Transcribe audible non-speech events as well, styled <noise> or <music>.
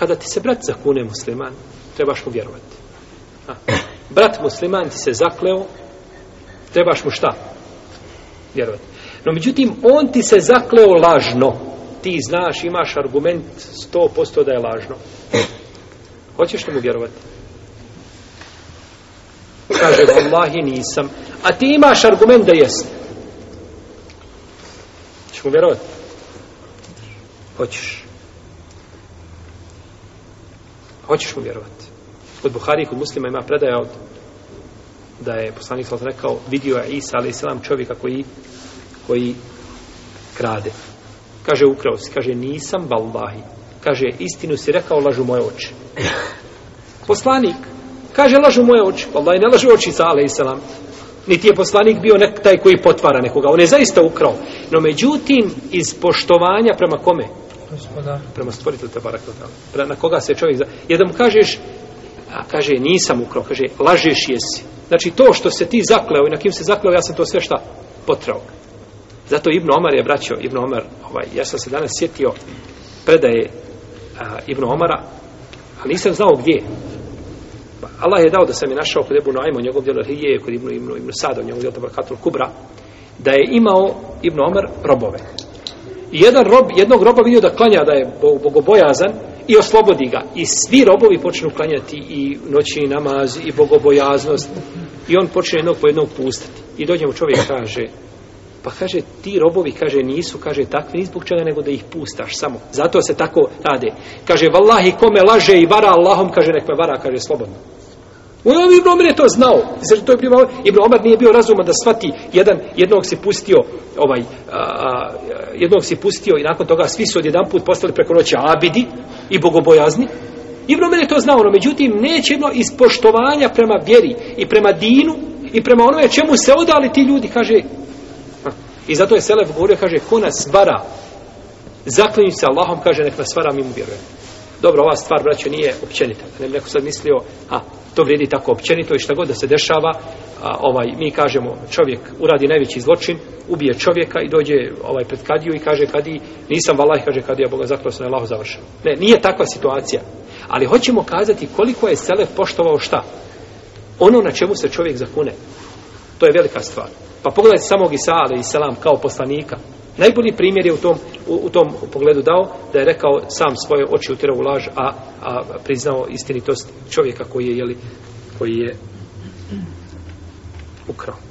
kada ti se brat zakune musliman, trebaš mu vjerovati. A, brat musliman ti se zakleo, trebaš mu šta? Vjerovati. No, međutim, on ti se zakleo lažno. Ti znaš, imaš argument 100% da je lažno. Hoćeš li mu vjerovati? Kaže, vallahi nisam. A ti imaš argument da jest. Hoćeš mu vjerovati? Hoćeš. Hoćeš mu vjerovati? Kod Buhari i kod muslima ima predaja od da je poslanik sallallahu rekao vidio je Isa alejhi selam čovjeka koji koji krade. Kaže ukrao si, kaže nisam vallahi. Kaže istinu si rekao lažu moje oči. <laughs> Poslanik kaže lažu moje oči, vallahi ne lažu oči Isa alejhi selam. Niti je poslanik bio nek taj koji potvara nekoga. On je zaista ukrao. No međutim iz poštovanja prema kome? gospodar? Prema stvoritelju te barak Pre, Na koga se čovjek... Za... Jer mu kažeš, a kaže, nisam ukrao, kaže, lažeš jesi. Znači, to što se ti zakleo i na kim se zakleo, ja sam to sve šta potrao. Zato Ibn Omar je braćao, Ibn Omar, ovaj, ja sam se danas sjetio predaje a, Ibn Omara, a nisam znao gdje. Pa Allah je dao da sam je našao kod Ibn Ajmo, njegov djelar Hije, kod Ibn, Ibn, Ibn Sada, njegov djelar Kubra, da je imao Ibn Omar robove jedan rob, jednog roba vidio da klanja da je bogobojazan i oslobodi ga. I svi robovi počnu klanjati i noćni namaz i bogobojaznost. I on počne jednog po jednog pustati. I dođe mu čovjek kaže, pa kaže, ti robovi, kaže, nisu, kaže, takvi, ni zbog čega, nego da ih pustaš samo. Zato se tako rade. Kaže, vallahi, kome laže i vara Allahom, kaže, nek me vara, kaže, slobodno. On je Ibn Omer je to znao. Znači, to je bilo, Ibn Omer nije bio razuman da svati jedan, jednog se pustio ovaj, a, a, jednog se pustio i nakon toga svi su odjedan put postali preko noća abidi i bogobojazni. Ibn Omer je to znao, no međutim neće jedno iz poštovanja prema vjeri i prema dinu i prema onome čemu se odali ti ljudi, kaže i zato je Selef govorio, kaže ko nas vara zaklinju se Allahom, kaže nek nas vara mi mu vjerujem. Dobro, ova stvar, braćo, nije općenita. Ne bi neko sad mislio, a, To vrijedi tako općenito i šta god da se dešava, a, ovaj, mi kažemo čovjek uradi najveći zločin, ubije čovjeka i dođe ovaj pred kadiju i kaže kadi, nisam valaj, kaže kadija Boga zaklao sam, Allah završeno. Ne, nije takva situacija. Ali hoćemo kazati koliko je Selef poštovao šta? Ono na čemu se čovjek zakune. To je velika stvar. Pa pogledajte samog Isa, ali i selam, kao poslanika, Najbolji primjer je u tom, u, u tom pogledu dao da je rekao sam svoje oči utjerao u laž, a, a priznao istinitost čovjeka koji je, jeli, koji je ukrao.